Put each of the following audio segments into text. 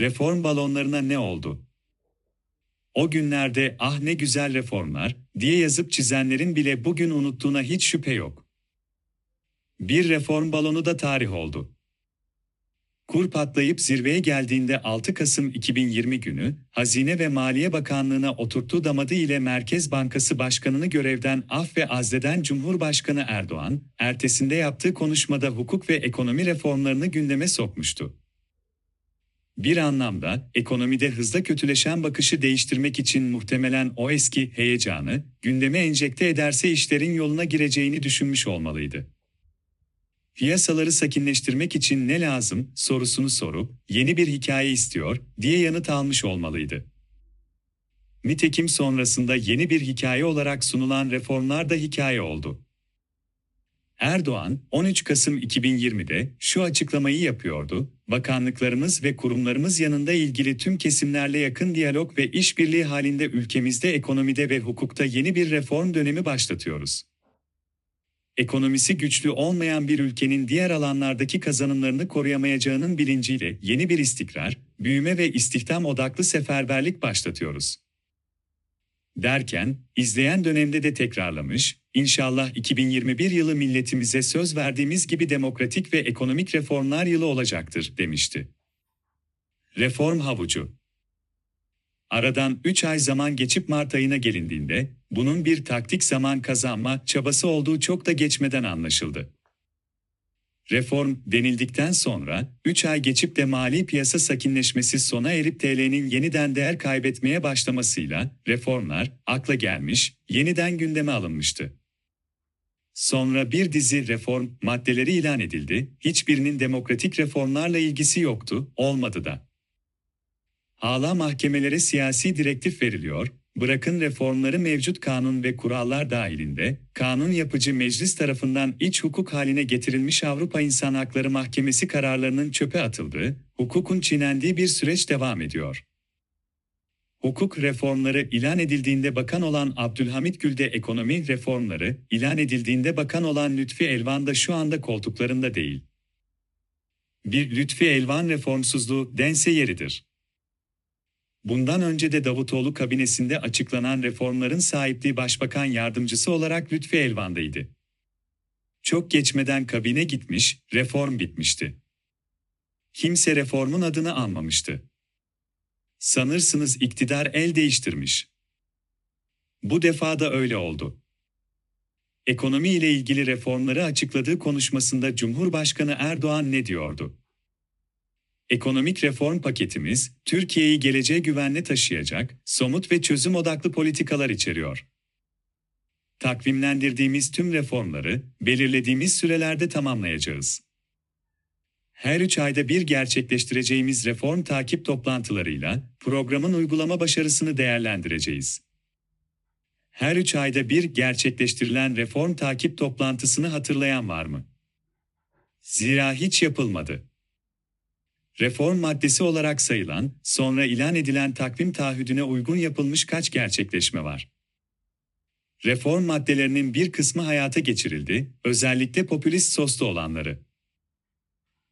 reform balonlarına ne oldu? O günlerde ah ne güzel reformlar diye yazıp çizenlerin bile bugün unuttuğuna hiç şüphe yok. Bir reform balonu da tarih oldu. Kur patlayıp zirveye geldiğinde 6 Kasım 2020 günü Hazine ve Maliye Bakanlığı'na oturttuğu damadı ile Merkez Bankası Başkanı'nı görevden af ve azleden Cumhurbaşkanı Erdoğan, ertesinde yaptığı konuşmada hukuk ve ekonomi reformlarını gündeme sokmuştu. Bir anlamda ekonomide hızla kötüleşen bakışı değiştirmek için muhtemelen o eski heyecanı gündeme enjekte ederse işlerin yoluna gireceğini düşünmüş olmalıydı piyasaları sakinleştirmek için ne lazım sorusunu sorup yeni bir hikaye istiyor diye yanıt almış olmalıydı. Nitekim sonrasında yeni bir hikaye olarak sunulan reformlar da hikaye oldu. Erdoğan 13 Kasım 2020'de şu açıklamayı yapıyordu. Bakanlıklarımız ve kurumlarımız yanında ilgili tüm kesimlerle yakın diyalog ve işbirliği halinde ülkemizde ekonomide ve hukukta yeni bir reform dönemi başlatıyoruz ekonomisi güçlü olmayan bir ülkenin diğer alanlardaki kazanımlarını koruyamayacağının bilinciyle yeni bir istikrar, büyüme ve istihdam odaklı seferberlik başlatıyoruz. Derken, izleyen dönemde de tekrarlamış, inşallah 2021 yılı milletimize söz verdiğimiz gibi demokratik ve ekonomik reformlar yılı olacaktır, demişti. Reform havucu Aradan 3 ay zaman geçip Mart ayına gelindiğinde, bunun bir taktik zaman kazanma çabası olduğu çok da geçmeden anlaşıldı. Reform denildikten sonra 3 ay geçip de mali piyasa sakinleşmesi sona erip TL'nin yeniden değer kaybetmeye başlamasıyla reformlar akla gelmiş, yeniden gündeme alınmıştı. Sonra bir dizi reform maddeleri ilan edildi, hiçbirinin demokratik reformlarla ilgisi yoktu, olmadı da. Hala mahkemelere siyasi direktif veriliyor, bırakın reformları mevcut kanun ve kurallar dahilinde, kanun yapıcı meclis tarafından iç hukuk haline getirilmiş Avrupa İnsan Hakları Mahkemesi kararlarının çöpe atıldığı, hukukun çiğnendiği bir süreç devam ediyor. Hukuk reformları ilan edildiğinde bakan olan Abdülhamit Gül'de ekonomi reformları ilan edildiğinde bakan olan Lütfi Elvan da şu anda koltuklarında değil. Bir Lütfi Elvan reformsuzluğu dense yeridir. Bundan önce de Davutoğlu kabinesinde açıklanan reformların sahipliği başbakan yardımcısı olarak Lütfi Elvan'daydı. Çok geçmeden kabine gitmiş, reform bitmişti. Kimse reformun adını anmamıştı. Sanırsınız iktidar el değiştirmiş. Bu defa da öyle oldu. Ekonomi ile ilgili reformları açıkladığı konuşmasında Cumhurbaşkanı Erdoğan ne diyordu? Ekonomik reform paketimiz, Türkiye'yi geleceğe güvenle taşıyacak, somut ve çözüm odaklı politikalar içeriyor. Takvimlendirdiğimiz tüm reformları, belirlediğimiz sürelerde tamamlayacağız. Her üç ayda bir gerçekleştireceğimiz reform takip toplantılarıyla, programın uygulama başarısını değerlendireceğiz. Her üç ayda bir gerçekleştirilen reform takip toplantısını hatırlayan var mı? Zira hiç yapılmadı reform maddesi olarak sayılan, sonra ilan edilen takvim taahhüdüne uygun yapılmış kaç gerçekleşme var? Reform maddelerinin bir kısmı hayata geçirildi, özellikle popülist soslu olanları.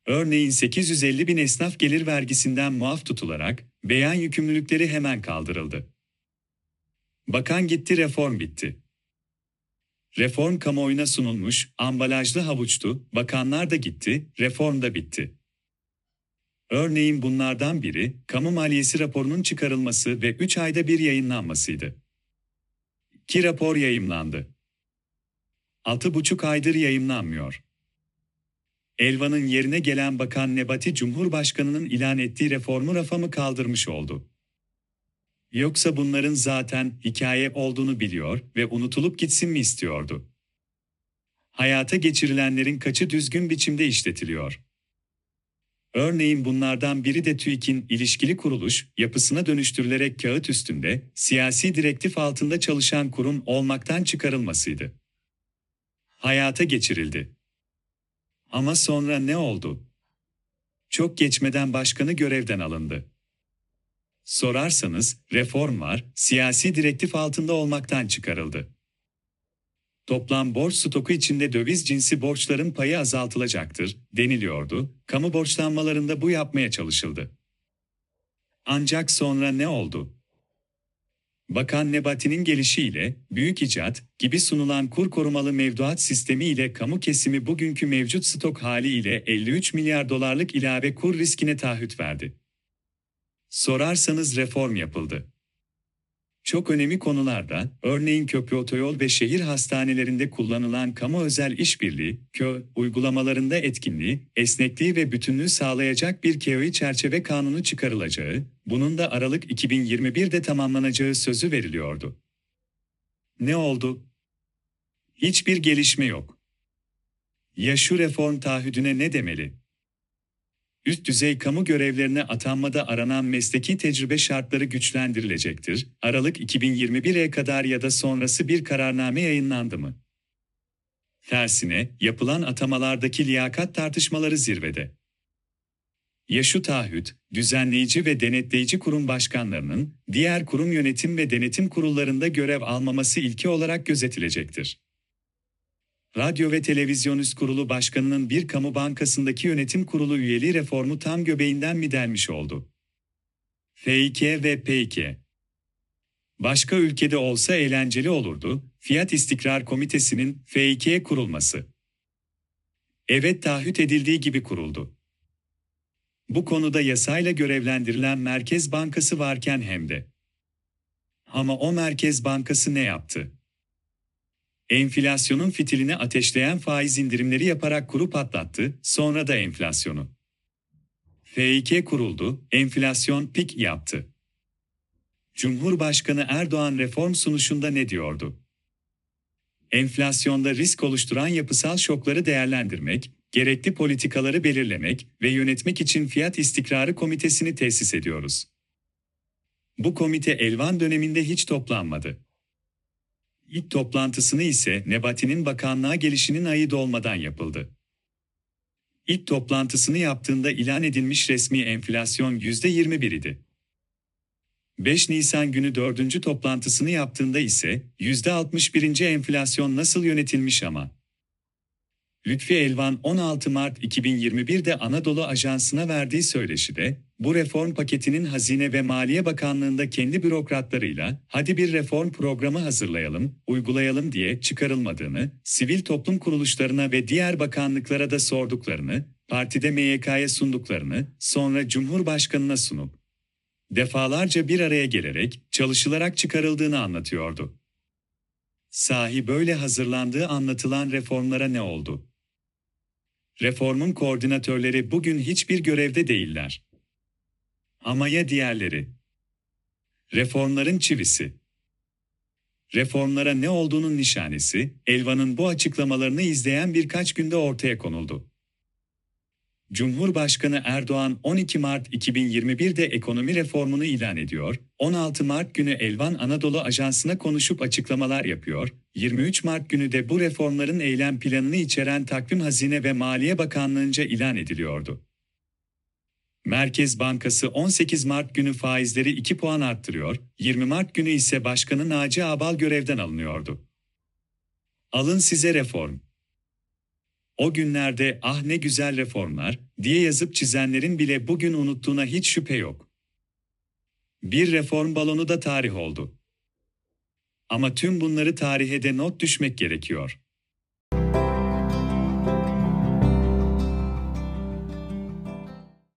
Örneğin 850 bin esnaf gelir vergisinden muaf tutularak, beyan yükümlülükleri hemen kaldırıldı. Bakan gitti reform bitti. Reform kamuoyuna sunulmuş, ambalajlı havuçtu, bakanlar da gitti, reform da bitti. Örneğin bunlardan biri, kamu maliyesi raporunun çıkarılması ve 3 ayda bir yayınlanmasıydı. Ki rapor yayımlandı. 6,5 aydır yayımlanmıyor. Elvan'ın yerine gelen Bakan Nebati Cumhurbaşkanı'nın ilan ettiği reformu rafa mı kaldırmış oldu? Yoksa bunların zaten hikaye olduğunu biliyor ve unutulup gitsin mi istiyordu? Hayata geçirilenlerin kaçı düzgün biçimde işletiliyor? Örneğin bunlardan biri de TÜİK'in ilişkili kuruluş yapısına dönüştürülerek kağıt üstünde siyasi direktif altında çalışan kurum olmaktan çıkarılmasıydı. Hayata geçirildi. Ama sonra ne oldu? Çok geçmeden başkanı görevden alındı. Sorarsanız reform var, siyasi direktif altında olmaktan çıkarıldı. Toplam borç stoku içinde döviz cinsi borçların payı azaltılacaktır, deniliyordu, kamu borçlanmalarında bu yapmaya çalışıldı. Ancak sonra ne oldu? Bakan Nebati'nin gelişiyle, büyük icat gibi sunulan kur korumalı mevduat sistemi ile kamu kesimi bugünkü mevcut stok hali ile 53 milyar dolarlık ilave kur riskine taahhüt verdi. Sorarsanız reform yapıldı. Çok önemli konularda, örneğin köprü otoyol ve şehir hastanelerinde kullanılan kamu özel işbirliği, KÖ, uygulamalarında etkinliği, esnekliği ve bütünlüğü sağlayacak bir KÖİ çerçeve kanunu çıkarılacağı, bunun da Aralık 2021'de tamamlanacağı sözü veriliyordu. Ne oldu? Hiçbir gelişme yok. Ya şu reform taahhüdüne ne demeli? Üst düzey kamu görevlerine atanmada aranan mesleki tecrübe şartları güçlendirilecektir. Aralık 2021'e kadar ya da sonrası bir kararname yayınlandı mı? Tersine, yapılan atamalardaki liyakat tartışmaları zirvede. Ya şu taahhüt, düzenleyici ve denetleyici kurum başkanlarının, diğer kurum yönetim ve denetim kurullarında görev almaması ilki olarak gözetilecektir. Radyo ve Televizyon Üst Kurulu Başkanı'nın bir kamu bankasındaki yönetim kurulu üyeliği reformu tam göbeğinden mi delmiş oldu? F2 ve P2 Başka ülkede olsa eğlenceli olurdu, Fiyat İstikrar Komitesi'nin F2'ye kurulması. Evet taahhüt edildiği gibi kuruldu. Bu konuda yasayla görevlendirilen Merkez Bankası varken hem de. Ama o Merkez Bankası ne yaptı? Enflasyonun fitilini ateşleyen faiz indirimleri yaparak kuru patlattı, sonra da enflasyonu. F2 kuruldu, enflasyon pik yaptı. Cumhurbaşkanı Erdoğan reform sunuşunda ne diyordu? Enflasyonda risk oluşturan yapısal şokları değerlendirmek, gerekli politikaları belirlemek ve yönetmek için Fiyat İstikrarı Komitesini tesis ediyoruz. Bu komite Elvan döneminde hiç toplanmadı. İlk toplantısını ise Nebati'nin bakanlığa gelişinin ayı dolmadan yapıldı. İlk toplantısını yaptığında ilan edilmiş resmi enflasyon %21 idi. 5 Nisan günü dördüncü toplantısını yaptığında ise %61. enflasyon nasıl yönetilmiş ama. Lütfi Elvan 16 Mart 2021'de Anadolu Ajansı'na verdiği söyleşide, bu reform paketinin Hazine ve Maliye Bakanlığı'nda kendi bürokratlarıyla hadi bir reform programı hazırlayalım, uygulayalım diye çıkarılmadığını, sivil toplum kuruluşlarına ve diğer bakanlıklara da sorduklarını, partide MYK'ya sunduklarını, sonra Cumhurbaşkanı'na sunup defalarca bir araya gelerek çalışılarak çıkarıldığını anlatıyordu. Sahi böyle hazırlandığı anlatılan reformlara ne oldu? Reformun koordinatörleri bugün hiçbir görevde değiller. Ama ya diğerleri? Reformların çivisi. Reformlara ne olduğunun nişanesi, Elvan'ın bu açıklamalarını izleyen birkaç günde ortaya konuldu. Cumhurbaşkanı Erdoğan 12 Mart 2021'de ekonomi reformunu ilan ediyor, 16 Mart günü Elvan Anadolu Ajansı'na konuşup açıklamalar yapıyor, 23 Mart günü de bu reformların eylem planını içeren Takvim Hazine ve Maliye Bakanlığı'nca ilan ediliyordu. Merkez Bankası 18 Mart günü faizleri 2 puan arttırıyor, 20 Mart günü ise Başkanı Naci Abal görevden alınıyordu. Alın size reform. O günlerde ah ne güzel reformlar diye yazıp çizenlerin bile bugün unuttuğuna hiç şüphe yok. Bir reform balonu da tarih oldu. Ama tüm bunları tarihe de not düşmek gerekiyor.